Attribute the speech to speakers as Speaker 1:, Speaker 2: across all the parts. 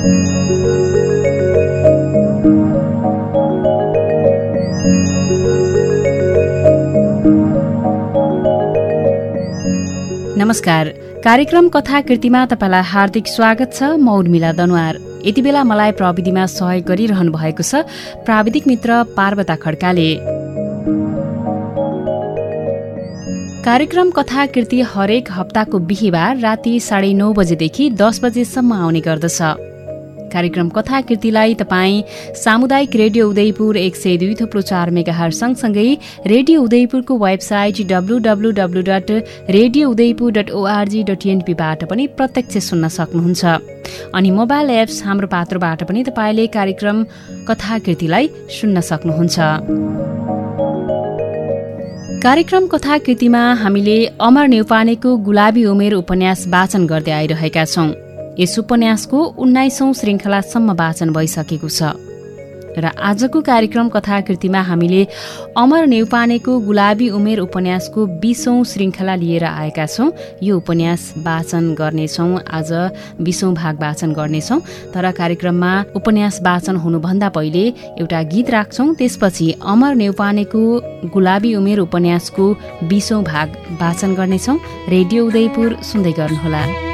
Speaker 1: नमस्कार। कार्यक्रम कथाकृतिमा तपाईँलाई हार्दिक स्वागत छ। म उर्मिला दनवार। यति बेला मलाई प्रविधिमा सहयोग गरिरहनु भएको छ प्राविधिक मित्र पार्वता खड्काले। कार्यक्रम कथाकृति हरेक हप्ताको बिहिबार राति साढे नौ बजेदेखि दस बजेसम्म आउने गर्दछ। कार्यक्रम कथाकृतिलाई तपाईँ सामुदायिक रेडियो उदयपुर एक सय दुई थुप्रो चार मेगाहर सँगसँगै radio उदयपुरको website W dot radio Udayapur dot ORG dot एनपीबाट पनि प्रत्यक्ष सुन्न सक्नुहुन्छ। अनि मोबाइल एप्स हाम्रो पात्रोबाट पनि तपाईँले कार्यक्रम कथाकृतिलाई सुन्न सक्नुहुन्छ। कार्यक्रम कथाकृतिमा हामीले अमर नेउपानेको गुलाबी उमेर उपन्यास वाचन गर्दै आइरहेका छौं। यस उपन्यासको उन्नाइसौं श्रृङ्खलासम्म वाचन भइसकेको छ। र आजको कार्यक्रम कथाकृतिमा हामीले अमर नेउपानेको गुलाबी उमेर उपन्यासको बिसौं श्रृङ्खला लिएर आएका छौँ। यो उपन्यास वाचन गर्नेछौँ आज बिसौं भाग वाचन गर्नेछौँ। तर कार्यक्रममा उपन्यास वाचन हुनुभन्दा पहिले एउटा गीत राख्छौँ त्यसपछि अमर नेउपानेको गुलाबी उमेर उपन्यासको बिसौं भाग वाचन गर्नेछौँ। रेडियो उदयपुर सुन्दै गर्नुहोला।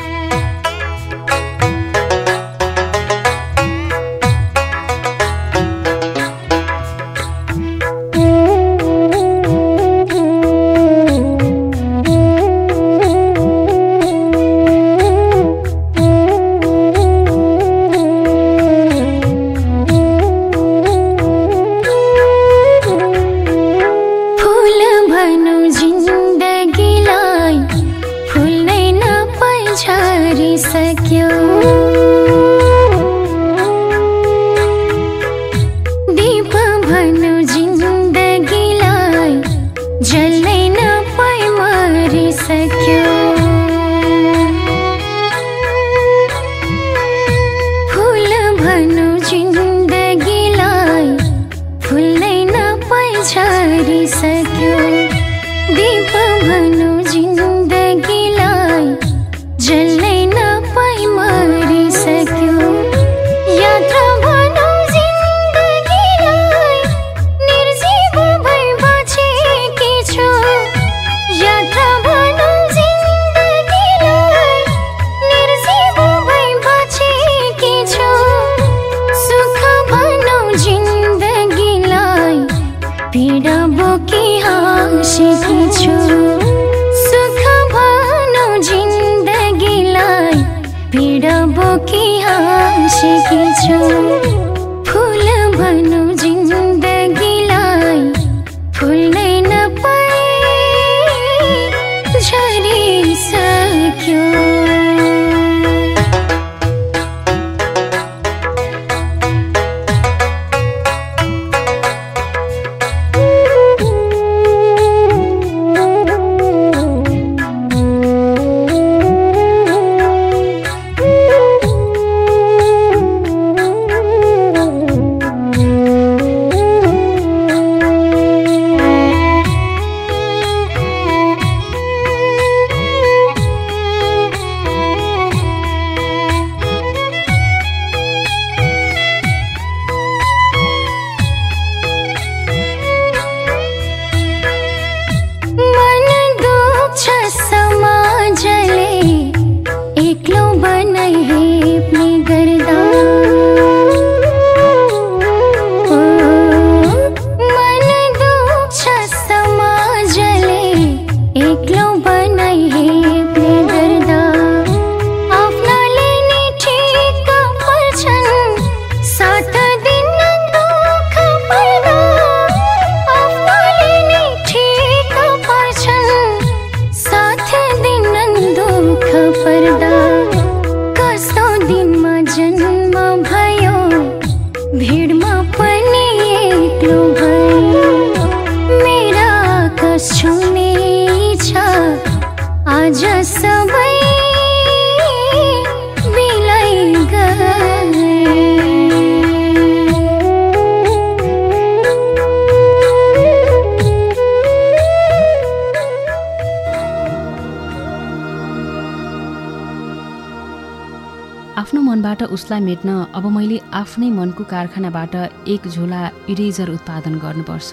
Speaker 1: उसलाई मेट्न अब मैले आफ्नै मनको कारखानाबाट एक झोला इरेजर उत्पादन गर्नुपर्छ।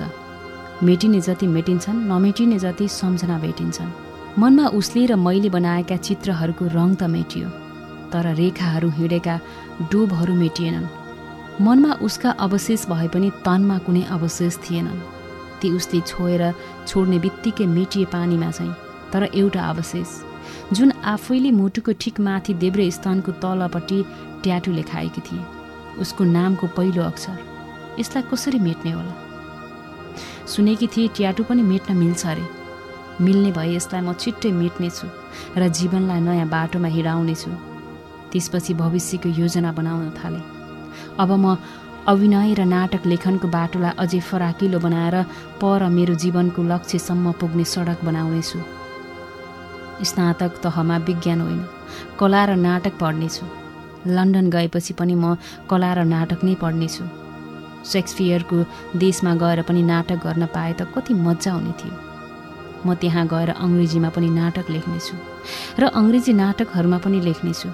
Speaker 1: मेटिने जति मेटिन्छन् नमेटिने जति सम्झना भेटिन्छन्। मनमा उसले र मैले बनाएका चित्रहरूको रङ त मेटियो तर रेखाहरू हिँडेका डोबहरू मेटिएनन्। मनमा उसका अवशेष भए पनि तनमा कुनै अवशेष थिएनन्। ती उसले छोएर छोड्ने बित्तिकै मेटिए पानीमा चाहिँ तर एउटा अवशेष। जुन आफैले मुटुको ठिक माथि देब्रे स्तनको तलपट्टि ट्याटु लेखाएकी थिए। उसको नामको पहिलो अक्षर। यसलाई कसरी मेट्ने होला? सुनेकी थिए ट्याटु पनि मेट्न मिल्छ अरे। मिल्ने भए यसलाई म छिट्टै मेट्नेछु र जीवनलाई नयाँ बाटोमा हिँडाउनेछु त्यसपछि भविष्यको योजना बनाउन थाले। अब म अभिनय र नाटक लेखनको बाटोलाई अझै फराकिलो बनाएर पर मेरो जीवनको लक्ष्यसम्म पुग्ने सडक बनाउनेछु। स्नातक तहमा विज्ञान होइन कला र नाटक पढ्नेछु लन्डन गएपछि पनि म कला र नाटक नै पढ्नेछु सेक्सपियरको देशमा गएर पनि नाटक गर्न पाए त कति मजा हुने थियो। म त्यहाँ गएर अङ्ग्रेजीमा पनि नाटक लेख्नेछु र अङ्ग्रेजी नाटकहरूमा पनि लेख्नेछु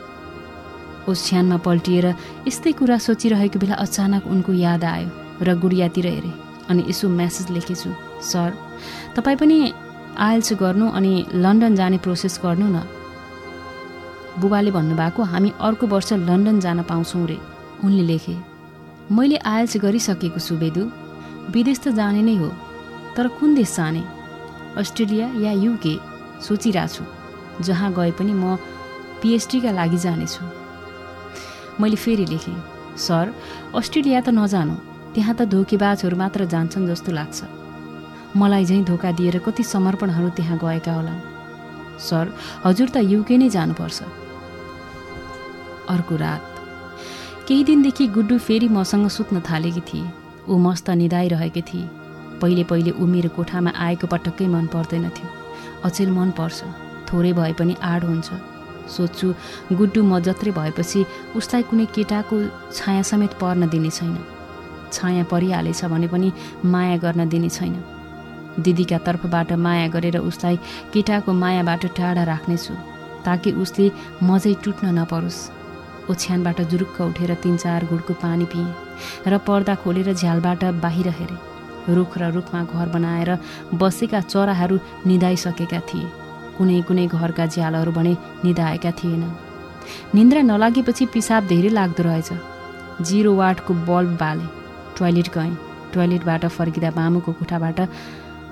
Speaker 1: ओछ्यानमा पल्टिएर यस्तै कुरा सोचिरहेको बेला अचानक उनको याद आयो र गुडियातिर हेरेँ अनि यसो म्यासेज लेखेछु सर तपाईँ पनि आइएल्स गर्नु अनि लन्डन जाने प्रोसेस गर्नु न। बुबाले भन्नुभएको हामी अर्को वर्ष लन्डन जान पाउँछौँ रे। उनले लेखे मैले आइएल्स गरिसकेको छु बेदु। विदेश त जाने नै हो तर कुन देश जाने? अस्ट्रेलिया या युके? सोचिरहेछु जहाँ गए पनि म पिएचडीका लागि जानेछु। मैले फेरि लेखेँ सर अस्ट्रेलिया त नजानु। त्यहाँ त धोकेबाजहरू मात्र जान्छन् जस्तो लाग्छ। मलाई झैँ धोका दिएर कति समर्पणहरू त्यहाँ गएका होला। सर हजुर त युके नै जानुपर्छ। अर्को रात। केही दिनदेखि गुड्डु फेरि मसँग सुत्न थालेकी थिए। ऊ मस्त निधाइरहेकी थिए। पहिले पहिले ऊ मेरो कोठामा आएको पटक्कै मन पर्दैनथ्यो। अचेल मन पर्छ। थोरै भए पनि आड हुन्छ। सोध्छु गुड्डु म जत्रै भएपछि उसलाई कुनै केटाको छाया समेत पर्न दिने छैन। छाया परिहालेछ भने पनि माया गर्न दिने छैन। दिदीका तर्फबाट माया गरेर उसलाई केटाको मायाबाट टाढा राख्नेछु ताकि उसले मजै टुट्न नपरोस्। ओछ्यानबाट जुरुक्क उठेर तिन चार गुडको पानी पिएँ र पर्दा खोलेर झ्यालबाट बाहिर हेरेँ। रुख र रुखमा घर बनाएर बसेका चराहरू निधाइसकेका थिए। कुनै कुनै घरका झ्यालहरू भने निधाएका थिएनन् निन्द्रा नलागेपछि पिसाब धेरै लाग्दो रहेछ। जिरो वाटको बल्ब बाले। टोयलेट गएँ। टोयलेटबाट फर्किँदा मामुको कोठाबाट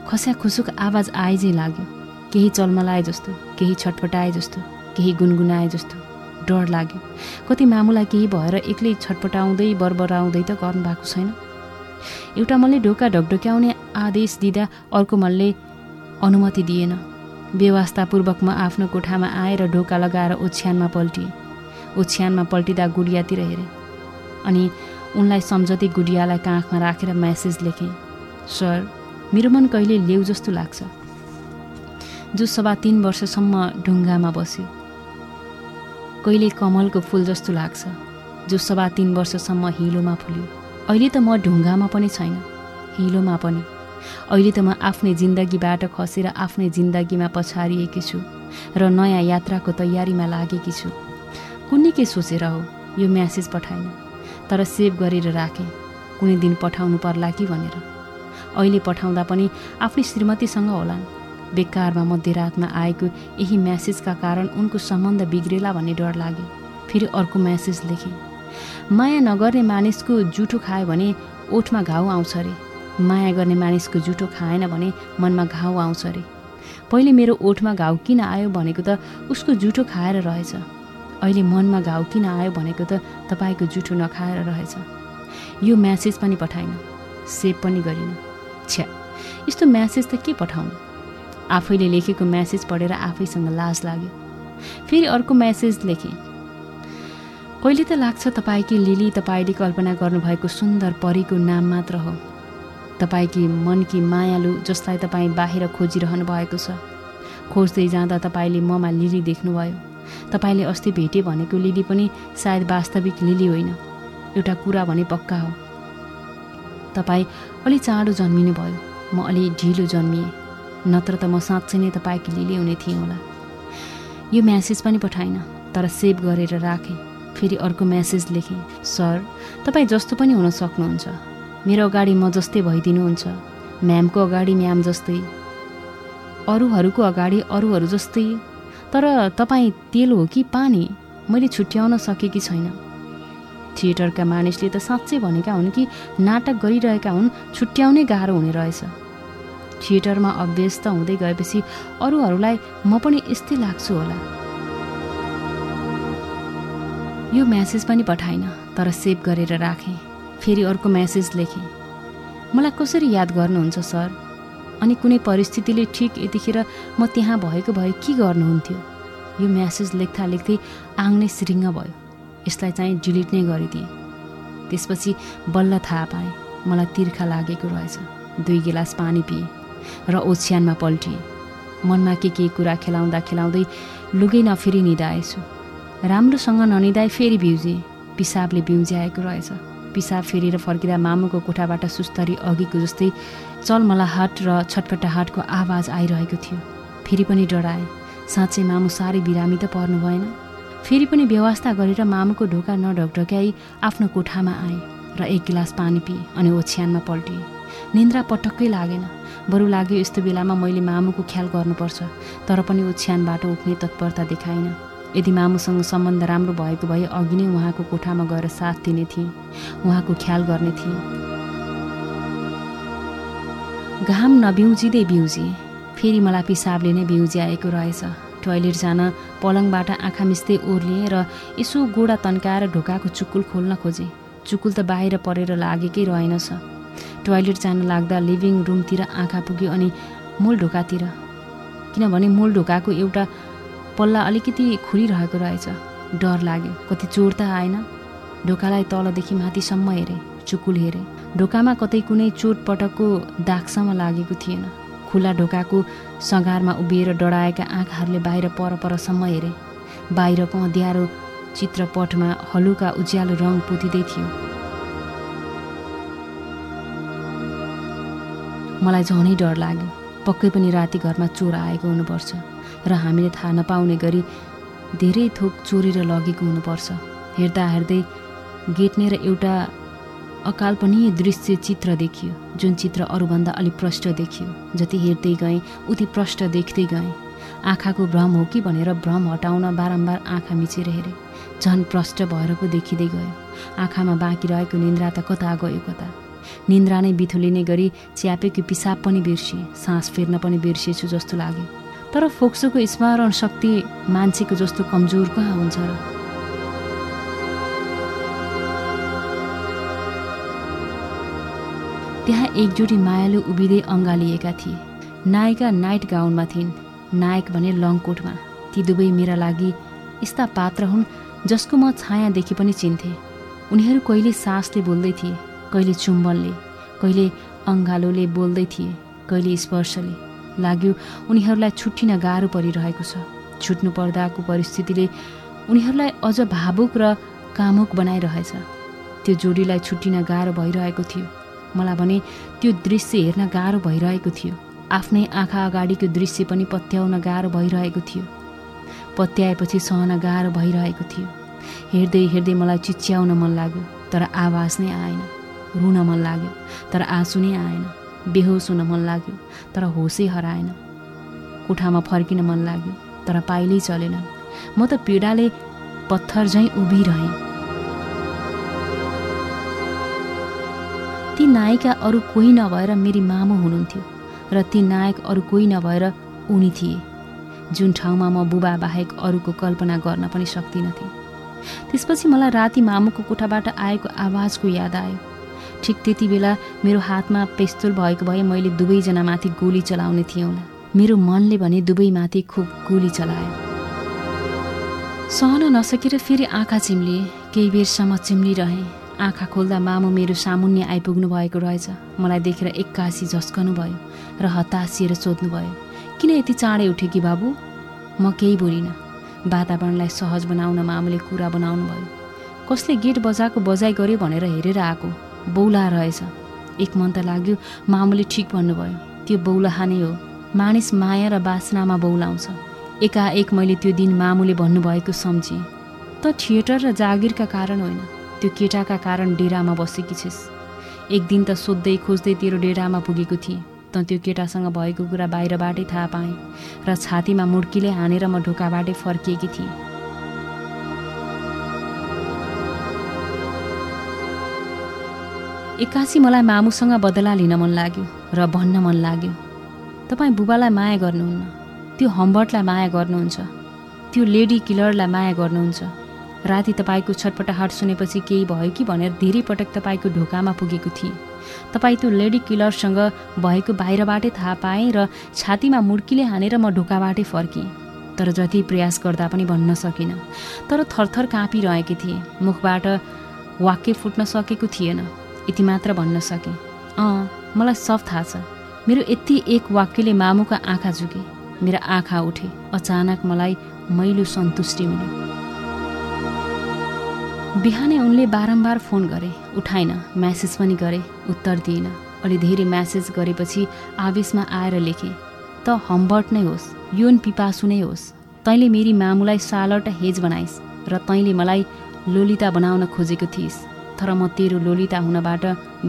Speaker 1: खस्या खुसुक आवाज आए चाहिँ लाग्यो। केही चल्मलाए जस्तो केही छटपटाए जस्तो केही गुनगुनाए जस्तो डर लाग्यो। कति मामुलाई केही भएर एक्लै छटपटाउँदै बरबराउँदै त गर्नु भएको छैन। एउटा मलले ढोका ढकढक्याउने आदेश दिँदा अर्को मलले अनुमति दिएन। व्यवस्थापूर्वक म आफ्नो कोठामा आएर ढोका लगाएर ओछ्यानमा पल्टिएँ। ओछ्यानमा पल्टिँदा गुडियातिर हेरेँ अनि उनलाई सम्झँदै गुडियालाई काखमा राखेर म्यासेज लेखेँ सर मेरो मन कहिले लेउ जस्तो लाग्छ। जो सभा तिन वर्षसम्म ढुङ्गामा बस्यो। कहिले कमलको फुल जस्तो लाग्छ जो सभा तिन वर्षसम्म हिलोमा फुल्यो। अहिले त म ढुङ्गामा पनि छैन हिलोमा पनि। अहिले त म आफ्नै जिन्दगीबाट खसेर आफ्नै जिन्दगीमा पछारिएकी छु र नयाँ यात्राको तयारीमा लागेकी छु। कुनै के सोचेर हो यो म्यासेज पठाइन तर सेभ गरेर राखेँ। कुनै दिन पठाउनु पर्ला कि भनेर। अहिले पठाउँदा पनि आफ्नै श्रीमतीसँग होलान्। बेकारमा मध्यरातमा आएको यही म्यासेजका कारण उनको सम्बन्ध बिग्रेला भन्ने डर लाग्यो फेरि अर्को म्यासेज लेखेँ। माया नगर्ने मानिसको जुठो खायो भने ओठमा घाउ आउँछ अरे माया गर्ने मानिसको जुठो खाएन भने मनमा घाउ आउँछ अरे पहिले मेरो ओठमा घाउ किन आयो भनेको त उसको जुठो खाएर रहेछ। अहिले मनमा घाउ किन आयो भनेको त तपाईँको जुठो नखाएर रहेछ। यो म्यासेज पनि पठाइन सेभ पनि गरिनँ। छ्या यस्तो म्यासेज त के पठाउनु? आफैले लेखेको म्यासेज पढेर आफैसँग लाज लाग्यो। फेरि अर्को म्यासेज लेखेँ। कहिले त लाग्छ तपाईँकी लिली तपाईँले कल्पना गर्नुभएको सुन्दर परीको नाम मात्र हो। तपाईँकी मनकी मायालु जसलाई तपाईँ बाहिर खोजिरहनु भएको छ। खोज्दै जाँदा तपाईँले ममा लिली देख्नुभयो। तपाईँले अस्ति भेटे भनेको लिली पनि सायद वास्तविक लिली होइन। एउटा कुरा भने पक्का हो। तपाईँ अलि चाँडो जन्मिनु भयो। म अलि ढिलो जन्मिएँ। नत्र त म साँच्चै नै तपाईँकी लिली हुने थिएँ होला। यो म्यासेज पनि पठाइन तर सेभ गरेर राखेँ। फेरि अर्को म्यासेज लेखेँ सर तपाईँ जस्तो पनि हुन सक्नुहुन्छ। मेरो अगाडि म जस्तै भइदिनुहुन्छ। म्यामको अगाडि म्याम जस्तै। अरूहरूको अगाडि अरूहरू जस्तै। तर तपाईँ तेल हो कि पानी? मैले छुट्याउन सकेकी छैन। थिएटरका मानिसले त साँच्चै भनेका हुन् कि नाटक गरिरहेका हुन् छुट्याउनै गाह्रो हुने रहेछ। थिएटरमा अभ्यस्त हुँदै गएपछि अरूहरूलाई म पनि यस्तै लाग्छु होला। यो म्यासेज पनि पठाइन तर सेभ गरेर राखेँ। फेरि अर्को म्यासेज लेखेँ। मलाई कसरी याद गर्नुहुन्छ सर? अनि कुनै परिस्थितिले ठिक यतिखेर म त्यहाँ भएको भए के गर्नुहुन्थ्यो? यो म्यासेज लेख्दा लेख्दै आङ नै सिरिङ्ग भयो। यसलाई चाहिँ डिलिट नै गरिदिएँ। त्यसपछि बल्ल थाहा पाएँ मलाई तिर्खा लागेको रहेछ। दुई गिलास पानी पिएँ र ओछ्यानमा पल्टिएँ। मनमा के के कुरा खेलाउँदा खेलाउँदै लुगै नफेरि निधाएछु। राम्रोसँग ननिदाए फेरि बिउजेँ। पिसाबले बिउज्याएको रहेछ। पिसाब फेरेर फर्किँदा मामुको कोठाबाट सुस्तरी अघिको जस्तै चलमलाहाट र छटपटाहाटको आवाज आइरहेको थियो। फेरि पनि डराए। साँच्चै मामु साह्रै बिरामी त पर्नु भएन फेरि पनि व्यवस्था गरेर मामुको ढोका नढकढक्याई आफ्नो कोठामा आएँ र एक गिलास पानी पिएँ अनि ओछ्यानमा पल्टिएँ। निन्द्रा पटक्कै लागेन। बरु लाग्यो यस्तो बेलामा मैले मामुको ख्याल गर्नुपर्छ तर पनि ओछ्यानबाट उठ्ने तत्परता देखाइन यदि मामुसँग सम्बन्ध राम्रो भएको भए अघि नै उहाँको कोठामा गएर साथ दिने थिएँ उहाँको ख्याल गर्ने थिएँ। घाम नबिउजिँदै बिउजिए। फेरि मलाई पिसाबले नै बिउज्याएको रहेछ। टोयलेट जान पलङबाट आँखा मिच्दै ओर्लिएँ र यसो गोडा तन्काएर ढोकाको चुकुल खोल्न खोजेँ। चुकुल त बाहिर परेर लागेकै रहेनछ टोयलेट जान लाग्दा लिभिङ रुमतिर आँखा पुग्यो अनि मूल ढोकातिर। किनभने मूल ढोकाको एउटा पल्ला अलिकति खुलिरहेको रहेछ। डर लाग्यो कति चोर त आएन। ढोकालाई तलदेखि माथिसम्म हेरेँ चुकुल हेरेँ। ढोकामा कतै कुनै चोटपटकको दागसम्म लागेको थिएन। खुला ढोकाको सगारमा उभिएर डढाएका आँखाहरूले बाहिर परपरसम्म हेरे। बाहिरको अँध्यारो चित्रपटमा हलुका उज्यालो रङ पुतिँदै थियो। मलाई झनै डर लाग्यो। पक्कै पनि राति घरमा चोर आएको हुनुपर्छ र हामीले थाहा नपाउने गरी धेरै थोक चोरेर लगेको हुनुपर्छ। हेर्दा हेर्दै गेट्ने र एउटा अकाल्पनीय दृश्य चित्र देखियो जुन चित्र अरूभन्दा अलिक प्रष्ट देखियो। जति हेर्दै गएँ उति प्रष्ट देख्दै गएँ। आँखाको भ्रम हो कि भनेर भ्रम हटाउन बारम्बार आँखा मिचेर हेरेँ। झन् प्रष्ट भएर पो देखिँदै गयो आँखामा बाँकी रहेको निन्द्रा त कता गयो कता? निन्द्रा नै बिथुलिने गरी च्यापेको पिसाब पनि बिर्सिएँ सास फेर्न पनि बिर्सिएछु जस्तो लाग्यो। तर फोक्सोको स्मरण शक्ति मान्छेको जस्तो कमजोर कहाँ हुन्छ र? त्यहाँ एकजोडी मायालु उभिँदै अँगालिएका थिए। नायिका नाइट गाउनमा थिइन्। नायक भने लङ कोटमा ती दुवै मेरा लागि यस्ता पात्र हुन् जसको म छायादेखि पनि चिन्थेँ। उनीहरू कहिले सासले बोल्दै थिए कहिले चुम्बनले कहिले अङ्गालोले बोल्दै थिए कहिले स्पर्शले। लाग्यो उनीहरूलाई छुट्टिन गाह्रो परिरहेको छ। छुट्नु पर्दाको परिस्थितिले उनीहरूलाई अझ भावुक र कामुक बनाइरहेछ। त्यो जोडीलाई छुट्टिन गाह्रो भइरहेको थियो। मलाई भने त्यो दृश्य हेर्न गाह्रो भइरहेको थियो। आफ्नै आँखा अगाडिको दृश्य पनि पत्याउन गाह्रो भइरहेको थियो। पत्याएपछि सहन गाह्रो भइरहेको थियो। हेर्दै हेर्दै मलाई चिच्याउन मन लाग्यो तर आवाज नै आएन। रुन मन लाग्यो तर आँसु नै आएन। बेहोस हुन मन लाग्यो तर होसै हराएन। कोठामा फर्किन मन लाग्यो तर पाइलै चलेन। म त पीडाले पत्थर झैँ उभिरहेँ। ती नायिका अरू कोही नभएर मेरी मामु हुनुहुन्थ्यो र ती नायक अरू कोही नभएर उनी थिए। जुन ठाउँमा म बुबा बाहेक अरूको कल्पना गर्न पनि सक्दिनथेँ। त्यसपछि मलाई राति मामुको कोठाबाट आएको आवाजको याद आयो। ठिक त्यति बेला मेरो हातमा पेस्तोल भएको भए मैले दुवैजनामाथि गोली चलाउने थिएँ मेरो मनले भने दुवैमाथि खुब गोली चलायो। सहन नसकेर फेरि आँखा चिम्लिए केही बेरसम्म चिम्लिरहेँ। आँखा खोल्दा मामु मेरो सामुन्य आइपुग्नु भएको रहेछ। मलाई देखेर एक्कासी झस्कनु भयो र हतासिएर सोध्नुभयो किन यति चाँडै उठे कि बाबु? म केही बोलिनँ। वातावरणलाई सहज बनाउन मामुले कुरा बनाउनु भयो कसले गेट बजाएको बजाइ गर्यो भनेर हेरेर आएको? बौला रहेछ। एक मन त लाग्यो मामुले ठिक भन्नुभयो। त्यो बौलाहा नै हो। मानिस माया र बासनामा बौलाउँछ। एकाएक मैले त्यो दिन मामुले भन्नुभएको सम्झेँ। त थिएटर र जागिरका कारण होइन। त्यो केटाका कारण डेरामा बसेकी छिस्। एक दिन त सोध्दै खोज्दै तेरो डेरामा पुगेको थिएँ त त्यो केटासँग भएको कुरा बाहिरबाटै थाहा पाएँ र छातीमा मुड्कीले हानेर म ढोकाबाटै फर्किएकी थिएँ। एक्कासी मलाई मामुसँग बदला लिन मन लाग्यो र भन्न मन लाग्यो तपाईँ बुबालाई माया गर्नुहुन्न त्यो हम्बर्टलाई माया गर्नुहुन्छ त्यो लेडी किलरलाई माया गर्नुहुन्छ राति तपाईँको छटपटाहाट सुनेपछि केही भयो कि भनेर धेरै पटक तपाईँको ढोकामा पुगेको थिएँ। तपाईँ त्यो लेडी किलरसँग भएको बाहिरबाटै थाहा पाएँ र छातीमा मुड्कीले हानेर म ढोकाबाटै फर्केँ। तर जति प्रयास गर्दा पनि भन्न सकिनँ। तर थरथर काँपिरहेकी थिएँ। मुखबाट वाक्य फुट्न सकेको थिएन। यति मात्र भन्न सकेँ। अँ मलाई सब थाहा छ। मेरो यति एक वाक्यले मामुका आँखा झुके। मेरा आँखा उठे। अचानक मलाई मैलो सन्तुष्टि मिल्यो। बिहानै उनले बारम्बार फोन गरे उठाइन म्यासेज पनि गरे उत्तर दिइन। अलि धेरै म्यासेज गरेपछि आवेशमा आएर लेखे त हम्बर्ट नै होस् योन पिपासु नै होस् तैँले मेरी मामुलाई सालट हेज बनाइस् र तैँले मलाई लोलिता बनाउन खोजेको थिइस् तर म तेरो लोलिता हुनबाट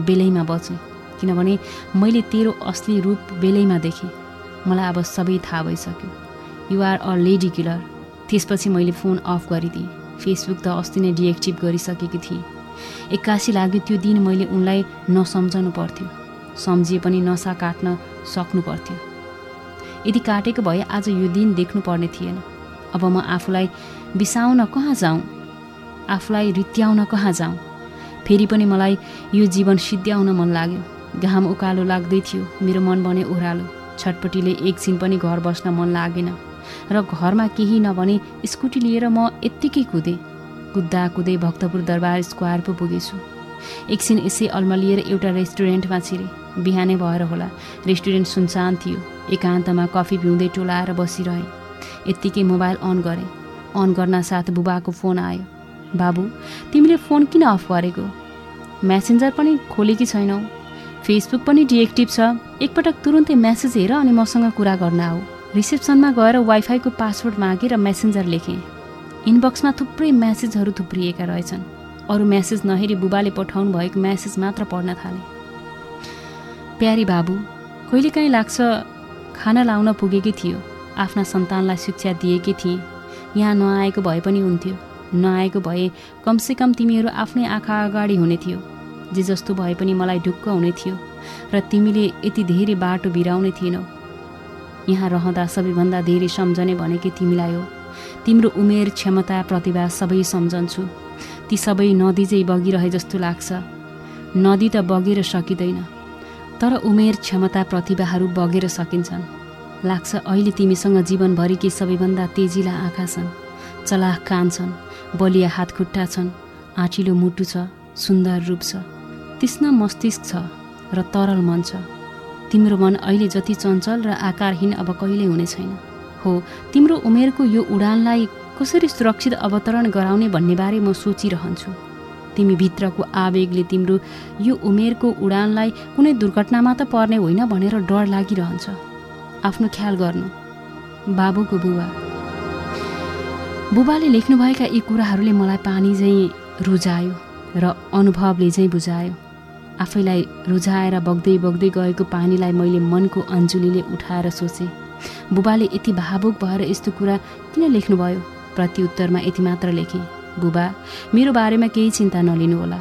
Speaker 1: बेलैमा बचेँ किनभने मैले तेरो असली रूप बेलैमा देखेँ। मलाई अब सबै थाहा भइसक्यो। You're a lady killer. त्यसपछि मैले फोन अफ गरिदिएँ। फेसबुक त अस्ति नै डिएक्टिभ गरिसकेकी थिएँ। एक्कासी लाग्यो त्यो दिन मैले उनलाई नसम्झनु पर्थ्यो। सम्झिए पनि नसा काट्न सक्नु पर्थ्यो। यदि काटेको भए आज यो दिन देख्नु पर्ने थिएन। अब म आफूलाई बिसाउन कहाँ जाउँ आफूलाई रित्याउन कहाँ जाउँ फेरि पनि मलाई यो जीवन सिद्ध्याउन मन लाग्यो। घाम उकालो लाग्दै थियो मेरो मन बने ओह्रालो। छटपट्टिले एकछिन पनि घर बस्न मन लागेन। र घरमा केही नभने स्कुटी लिएर म यत्तिकै कुदेँ। कुद्दा कुदै भक्तपुर दरबार स्क्वायर पो पुगेछु। एकछिन यसै अल्मलिएर एउटा रेस्टुरेन्टमा छिरेँ। बिहानै भएर होला। रेस्टुरेन्ट सुनसान थियो। एकान्तमा कफी पिउँदै टोलाएर बसिरहेँ। यत्तिकै मोबाइल अन गरेँ। अन गर्न साथ बुबाको फोन आयो। बाबु तिमीले फोन किन अफ गरेको? म्यासेन्जर पनि खोलेकी छैनौ। फेसबुक पनि डिएक्टिभ छ। एकपटक तुरुन्तै म्यासेज हेर अनि मसँग कुरा गर्न आऊ। रिसेप्सनमा गएर वाइफाईको पासवर्ड मागेँ र मेसेन्जर लेखेँ। इनबक्समा थुप्रै म्यासेजहरू थुप्रिएका रहेछन्। अरू म्यासेज नहेरी बुबाले पठाउनु भएको म्यासेज मात्र पढ्न थालेँ। प्यारी बाबु कहिलेकाहीँ लाग्छ खाना लाउन पुगेकै थियो। आफ्ना सन्तानलाई शिक्षा दिएकै थिएँ। यहाँ नआएको भए पनि हुन्थ्यो। नआएको भए कमसेकम तिमीहरू आफ्नै आँखा अगाडि हुने थियो। जे जस्तो भए पनि मलाई ढुक्क हुने थियो। र तिमीले यति धेरै बाटो बिराउने थिएनौ। यहाँ रहँदा सबैभन्दा धेरै सम्झने भनेकै तिमीलाई हो। तिम्रो उमेर क्षमता प्रतिभा सबै सम्झन्छु। ती सबै नदी चाहिँ बगिरहे जस्तो लाग्छ। नदी त बगेर सकिँदैन तर उमेर क्षमता प्रतिभाहरू बगेर सकिन्छन्। लाग्छ अहिले तिमीसँग जीवनभरिकै सबैभन्दा तेजिला आँखा छन्। चलाख कान छन् बलिया हातखुट्टा छन् आँटिलो मुटु छ सुन्दर रूप छ। तीक्ष्ण मस्तिष्क छ र तरल मन छ। तिम्रो मन अहिले जति चञ्चल र आकारहीन अब कहिले हुने छैन। हो तिम्रो उमेरको यो उडानलाई कसरी सुरक्षित अवतरण गराउने भन्नेबारे म सोचिरहन्छु। तिमी भित्रको आवेगले तिम्रो यो उमेरको उडानलाई कुनै दुर्घटनामा त पर्ने होइन भनेर डर लागिरहन्छ। आफ्नो ख्याल गर्नु। बाबुको बुबा। बुबाले लेख्नुभएका यी कुराहरूले मलाई पानी चाहिँ रुजायो र अनुभवले चाहिँ बुझायो। आफैलाई रुझाएर बग्दै बग्दै गएको पानीलाई मैले मनको अन्जुलीले उठाएर सोचेँ बुबाले यति भावुक भएर यस्तो कुरा किन लेख्नुभयो? प्रत्युत्तरमा यति मात्र लेखेँ बुबा मेरो बारेमा केही चिन्ता नलिनुहोला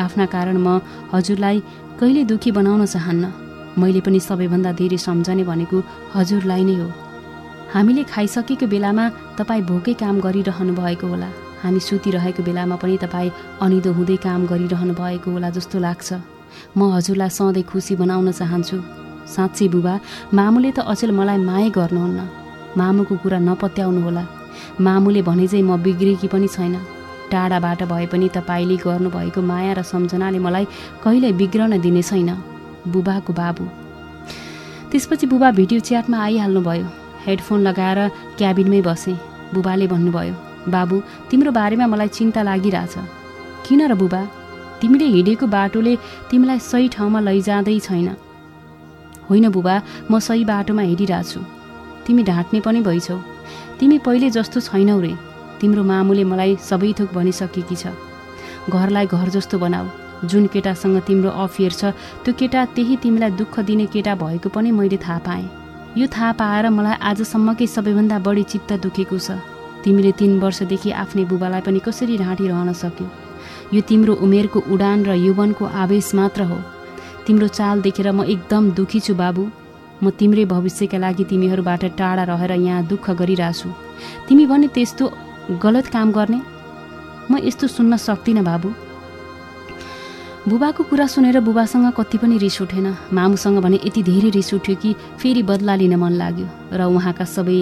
Speaker 1: आफ्ना कारण म हजुरलाई कहिले दुखी बनाउन चाहन्न। मैले पनि सबैभन्दा धेरै सम्झने भनेको हजुरलाई नै हो। हामीले खाइसकेको बेलामा तपाईँ भोकै काम गरिरहनु भएको होला। हामी सुतिरहेको बेलामा पनि तपाईँ अनिदो हुँदै काम गरिरहनु भएको होला जस्तो लाग्छ। म हजुरलाई सधैँ खुसी बनाउन चाहन्छु। साँच्चै बुबा मामुले त अचेल मलाई माया गर्नुहुन्न। मामुको कुरा नपत्याउनु होला मामुले भने चाहिँ म बिग्रेकी पनि छैन। टाढाबाट भए पनि तपाईँले गर्नुभएको माया र सम्झनाले मलाई कहिल्यै बिग्रन दिने छैन। बुबाको बाबु। त्यसपछि बुबा भिडियो च्याटमा आइहाल्नुभयो। हेडफोन लगाएर क्याबिनमै बसेँ। बुबाले भन्नुभयो बाबु तिम्रो बारेमा मलाई चिन्ता लागिरहेछ। किन र बुबा? तिमीले हिँडेको बाटोले तिमीलाई सही ठाउँमा लैजाँदै छैन। होइन बुबा म सही बाटोमा हिँडिरहेछु। तिमी ढाँट्ने पनि भइछौ। तिमी पहिले जस्तो छैनौ रे। तिम्रो मामुले मलाई सबै थोक भनिसकेकी छ। घरलाई घर जस्तो बनाऊ। जुन केटासँग तिम्रो अफेयर छ त्यो केटा त्यही तिमीलाई दुःख दिने केटा भएको पनि मैले थाहा पाएँ। यो थाहा पाएर मलाई आजसम्मकै सबैभन्दा बढी चित्त दुखेको छ। तिमीले तिन वर्षदेखि आफ्नै बुबालाई पनि कसरी ढाँटिरहन सक्यो? यो तिम्रो उमेरको उडान र यौवनको आवेश मात्र हो। तिम्रो चाल देखेर म एकदम दुखी छु बाबु। म तिम्रै भविष्यका लागि तिमीहरूबाट टाढा रहेर यहाँ दुःख गरिरहेछु तिमी भने त्यस्तो गलत काम गर्ने? म यस्तो सुन्न सक्दिनँ बाबु। बुबाको कुरा सुनेर बुबासँग कति पनि रिस उठेन। मामुसँग भने यति धेरै रिस उठ्यो कि फेरि बदला लिन मन लाग्यो र उहाँका सबै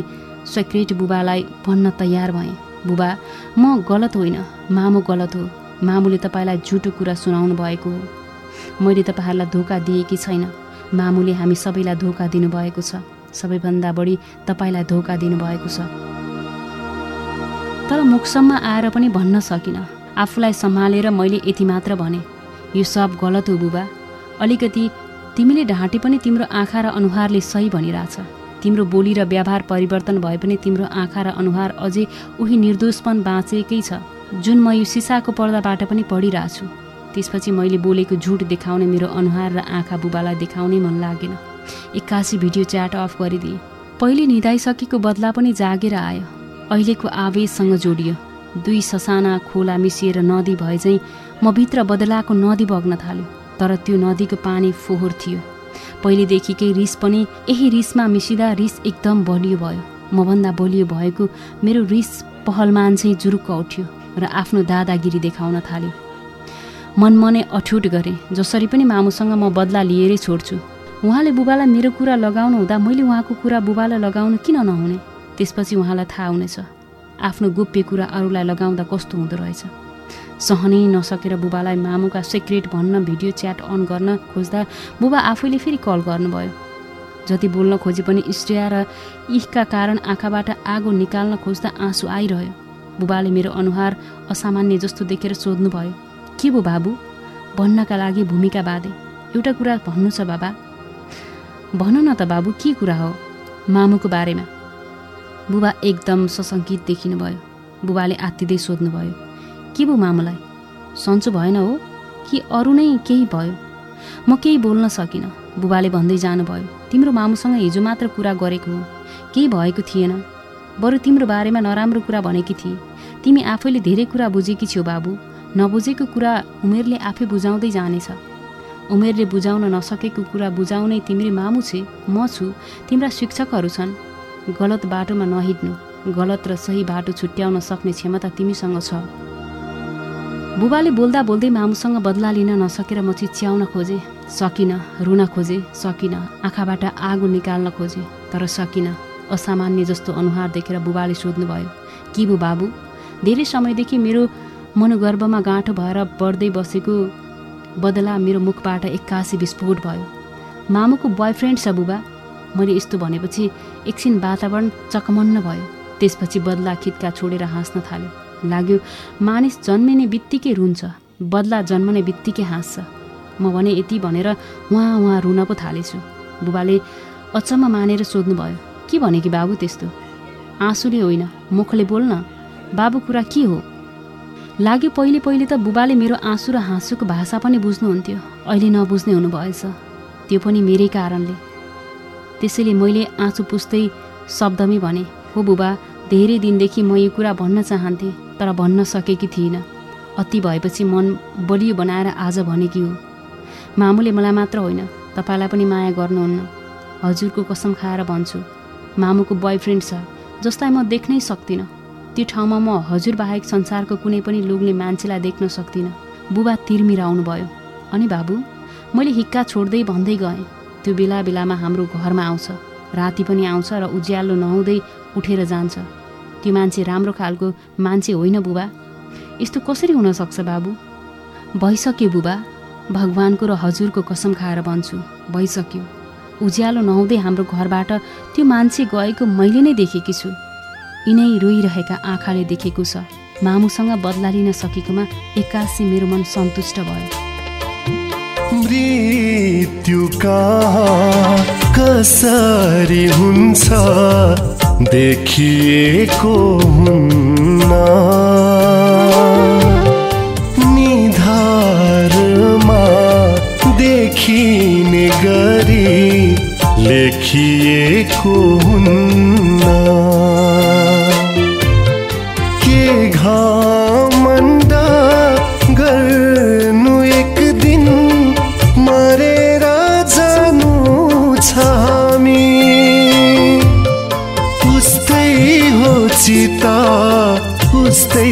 Speaker 1: सेक्रेट बुबालाई भन्न तयार भएँ। बुबा म गलत होइन। मामु गलत हो। मामुले तपाईँलाई झुटो कुरा सुनाउनु भएको हो। मैले तपाईँहरूलाई धोका दिएकी छैन। मामुले हामी सबैलाई धोका दिनुभएको छ। सबैभन्दा बढी तपाईँलाई धोका दिनुभएको छ। तर मुखसम्म आएर पनि भन्न सकिनँ। आफूलाई सम्हालेर मैले यति मात्र भने। यो सब गलत हो बुबा। अलिकति तिमीले ढाँटे पनि तिम्रो आँखा र अनुहारले सही भनिरहेछ। तिम्रो बोली र व्यवहार परिवर्तन भए पनि तिम्रो आँखा र अनुहार अझै उही निर्दोषपन बाँचेकै छ। जुन म यो सिसाको पर्दाबाट पनि पढिरहेछु त्यसपछि मैले बोलेको झुट देखाउने मेरो अनुहार र आँखा बुबालाई देखाउनै मन लागेन। एक्कासी भिडियो च्याट अफ गरिदिएँ। पहिले निधाइसकेको बदला पनि जागेर आयो। अहिलेको आवेशसँग जोडियो। दुई ससाना खोला मिसिएर नदी भए चाहिँ म भित्र बदलाको नदी बग्न थाल्यो तर त्यो नदीको पानी फोहोर थियो। पहिलेदेखिकै रिस पनि यही रिसमा मिसिँदा रिस एकदम बलियो भयो। मभन्दा बलियो भएको मेरो रिस पहलमान चाहिँ जुरुक्क उठ्यो। र आफ्नो दादागिरी देखाउन थाल्यो। मनमनै अठुट गरेँ जसरी पनि मामुसँग म बदला लिएरै छोड्छु। उहाँले बुबालाई मेरो कुरा लगाउनु हुँदा मैले उहाँको कुरा बुबालाई लगाउनु किन नहुने? त्यसपछि उहाँलाई थाहा हुनेछ। आफ्नो गोप्य कुरा अरूलाई लगाउँदा कस्तो हुँदो रहेछ। सहनै नसकेर बुबालाई मामुका सिक्रेट भन्न भिडियो च्याट अन गर्न खोज्दा बुबा आफैले फेरि कल गर्नुभयो। जति बोल्न खोजे पनि स्ट्रिया र इखका कारण आँखाबाट आगो निकाल्न खोज्दा आँसु आइरह्यो। बुबाले मेरो अनुहार असामान्य जस्तो देखेर सोध्नुभयो के भो बाबु? भन्नका लागि भूमिका बाँधे। एउटा कुरा भन्नु छ बाबा। भन न त बाबु के कुरा हो मामुको बारेमा? बुबा एकदम सशङ्कित देखिनुभयो। बुबाले आत्तिँदै सोध्नुभयो के भो मामुलाई? सन्चो भएन हो? कि अरू नै केही भयो? म केही बोल्न सकिनँ। बुबाले भन्दै जानुभयो तिम्रो मामुसँग हिजो मात्र कुरा गरेको हो। केही भएको थिएन। बरु तिम्रो बारेमा नराम्रो कुरा भनेकी थिए। तिमी आफैले धेरै कुरा बुझेकी छेउ बाबु। नबुझेको कुरा उमेरले आफै बुझाउँदै जानेछ। उमेरले बुझाउन नसकेको कुरा बुझाउने तिम्री मामु छे म छु तिम्रा शिक्षकहरू छन्। गलत बाटोमा नहिँड्नु गलत र सही बाटो छुट्याउन सक्ने क्षमता तिमीसँग छ। बुबाले बोल्दा बोल्दै मामुसँग बदला लिन नसकेर म चिच्याउन खोजेँ। सकिनँ रुन खोजेँ सकिनँ आँखाबाट आगो निकाल्न खोजेँ तर सकिनँ। असामान्य जस्तो अनुहार देखेर बुबाले सोध्नुभयो कि बु बाबु? धेरै समयदेखि मेरो मनोगर्भमा गाँठो भएर बढ्दै बसेको बदला मेरो मुखबाट एक्कासी विस्फोट भयो। मामुको बोयफ्रेन्ड छ बुबा। मैले यस्तो भनेपछि एकछिन वातावरण चकमन्न भयो। त्यसपछि बदला खित्का छोडेर हाँस्न थाल्यो। लाग्यो मानिस जन्मिने बित्तिकै रुन्छ। बदला जन्मने बित्तिकै हाँस्छ। म भने यति भनेर उहाँ उहाँ रुन पो थालेछु। बुबाले अचम्म मानेर सोध्नुभयो के भने कि बाबु त्यस्तो? आँसुले होइन मुखले बोल्न बाबु कुरा के हो? लाग्यो पहिले पहिले त बुबाले मेरो आँसु र हाँसुको भाषा पनि बुझ्नुहुन्थ्यो। अहिले नबुझ्ने हुनुभएछ। त्यो पनि मेरै कारणले। त्यसैले मैले आँसु पुस्दै शब्दमै भने हो बुबा धेरै दिनदेखि म यो कुरा भन्न चाहन्थेँ तर भन्न सकेकी थिइनँ। अति भएपछि मन बलियो बनाएर आज भनेकी हो। मामुले मलाई मात्र होइन तपाईँलाई पनि माया गर्नुहुन्न। हजुरको कसम खाएर भन्छु। मामुको बोयफ्रेन्ड छ जसलाई म देख्नै सक्दिनँ। त्यो ठाउँमा म हजुरबाहेक संसारको कुनै पनि लोग्ने मान्छेलाई देख्न सक्दिनँ। बुबा तिर्मिराउनु भयो अनि बाबु मैले हिक्का छोड्दै भन्दै गएँ त्यो बेला बेलामा हाम्रो घरमा आउँछ। राति पनि आउँछ र उज्यालो नहुँदै उठेर जान्छ। त्यो मान्छे राम्रो खालको मान्छे होइन बुबा। यस्तो कसरी हुनसक्छ बाबु? भइसक्यो बुबा। भगवान्को र हजुरको कसम खाएर भन्छु। भइसक्यो। उज्यालो नहुँदै हाम्रो घरबाट त्यो मान्छे गएको मैले नै देखेकी छु। यिनै रोइरहेका आँखाले देखेको छ। मामुसँग बदला लिन सकेकोमा एक्कासी मेरो मन सन्तुष्ट भयो।
Speaker 2: मृत्युका कसरी हुन्छ देखिएको हुन्न। निधारमा देखिने गरी लेखिएको हुन्न। के घमण्ड गर्नु एक दिन मरेर जानु छ हामी? उस्तै हो चिता उस्तै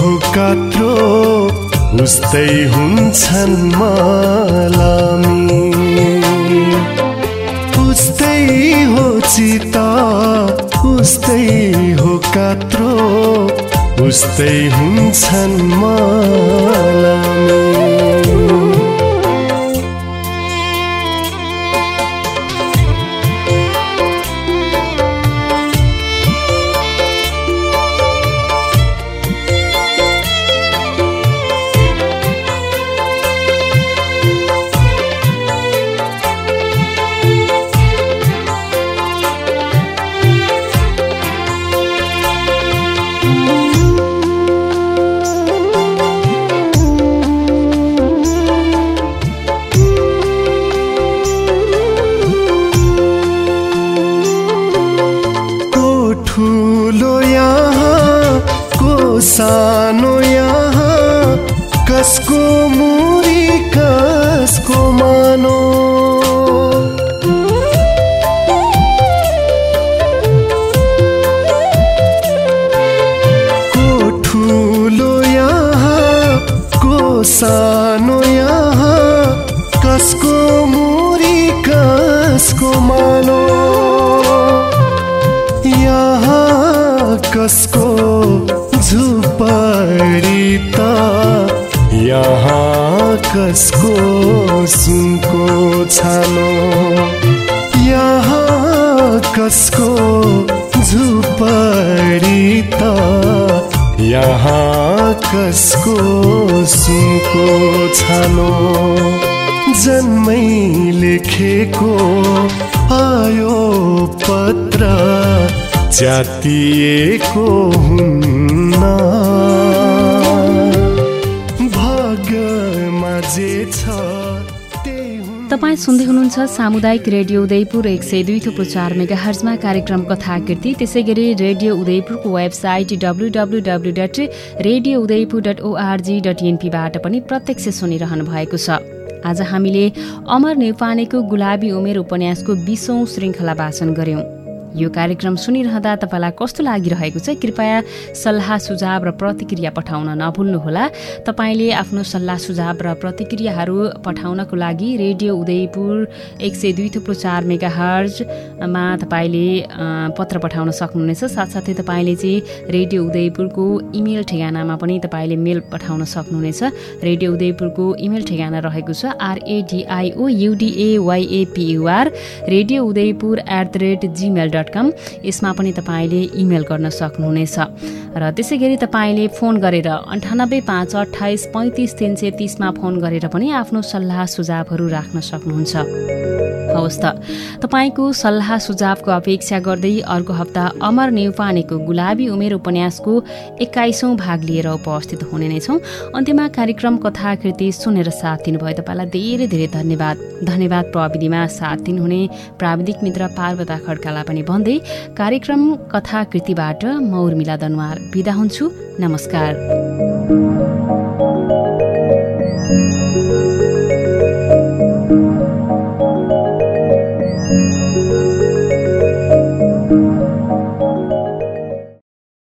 Speaker 2: हो कात्रो उस्तै हुन्छन् मलामी चिता उस्तै हो कात्रो उस्तै हुन्छन् मलामी पत्र च्यातिएको हुन्न। भाग्यमा जे छ।
Speaker 1: तपाईँ सुन्दै हुनुहुन्छ सामुदायिक रेडियो उदयपुर एक सय दुई थुप्रो चार मेगा हर्जमा कार्यक्रम कथाकृति। त्यसै गरी radio उदयपुरको website W W dot radio Udayapur dot ORG dot एनपीबाट पनि प्रत्यक्ष सुनिरहनु भएको छ। आज हामीले अमर नेउपानेको गुलाबी उमेर उपन्यासको बिसौँ श्रृङ्खला वाचन गऱ्यौँ। यो कार्यक्रम सुनिरहँदा तपाईँलाई कस्तो लागिरहेको छ? कृपया सल्लाह सुझाव र प्रतिक्रिया पठाउन नभुल्नुहोला। तपाईँले आफ्नो सल्लाह सुझाव र प्रतिक्रियाहरू पठाउनको लागि रेडियो उदयपुर एक सय दुई थुप्रो चार मेगा हर्जमा तपाईँले पत्र पठाउन सक्नुहुनेछ। साथसाथै तपाईँले चाहिँ रेडियो उदयपुरको इमेल ठेगानामा पनि तपाईँले मेल पठाउन सक्नुहुनेछ। रेडियो उदयपुरको इमेल ठेगाना रहेको छ आरएडिआइओ युडिएवाइएपियुआर radio Udaipur at the rate Gmail dot कम यसमा पनि तपाईँले इमेल गर्न सक्नुहुनेछ। र त्यसै गरी तपाईँले फोन गरेर अन्ठानब्बे पाँच अठाइस पैँतिस तिन सय तिसमा फोन गरेर पनि आफ्नो सल्लाह सुझावहरू राख्न सक्नुहुन्छ। हवस् त तपाईँको सल्लाह सुझावको अपेक्षा गर्दै अर्को हप्ता अमर नेउपानेको गुलाबी उमेर उपन्यासको एक्काइसौँ भाग लिएर उपस्थित हुने नै छौँ। अन्त्यमा कार्यक्रम कथाकृति सुनेर साथ दिनुभयो। तपाईँलाई धेरै धेरै धन्यवाद। धन्यवाद प्रविधिमा साथ दिनुहुने प्राविधिक मित्र पार्वता खड्कालाई पनि भन्दै कार्यक्रम कथाकृतिबाट म उर्मिला दनवार बिदा हुन्छु। नमस्कार।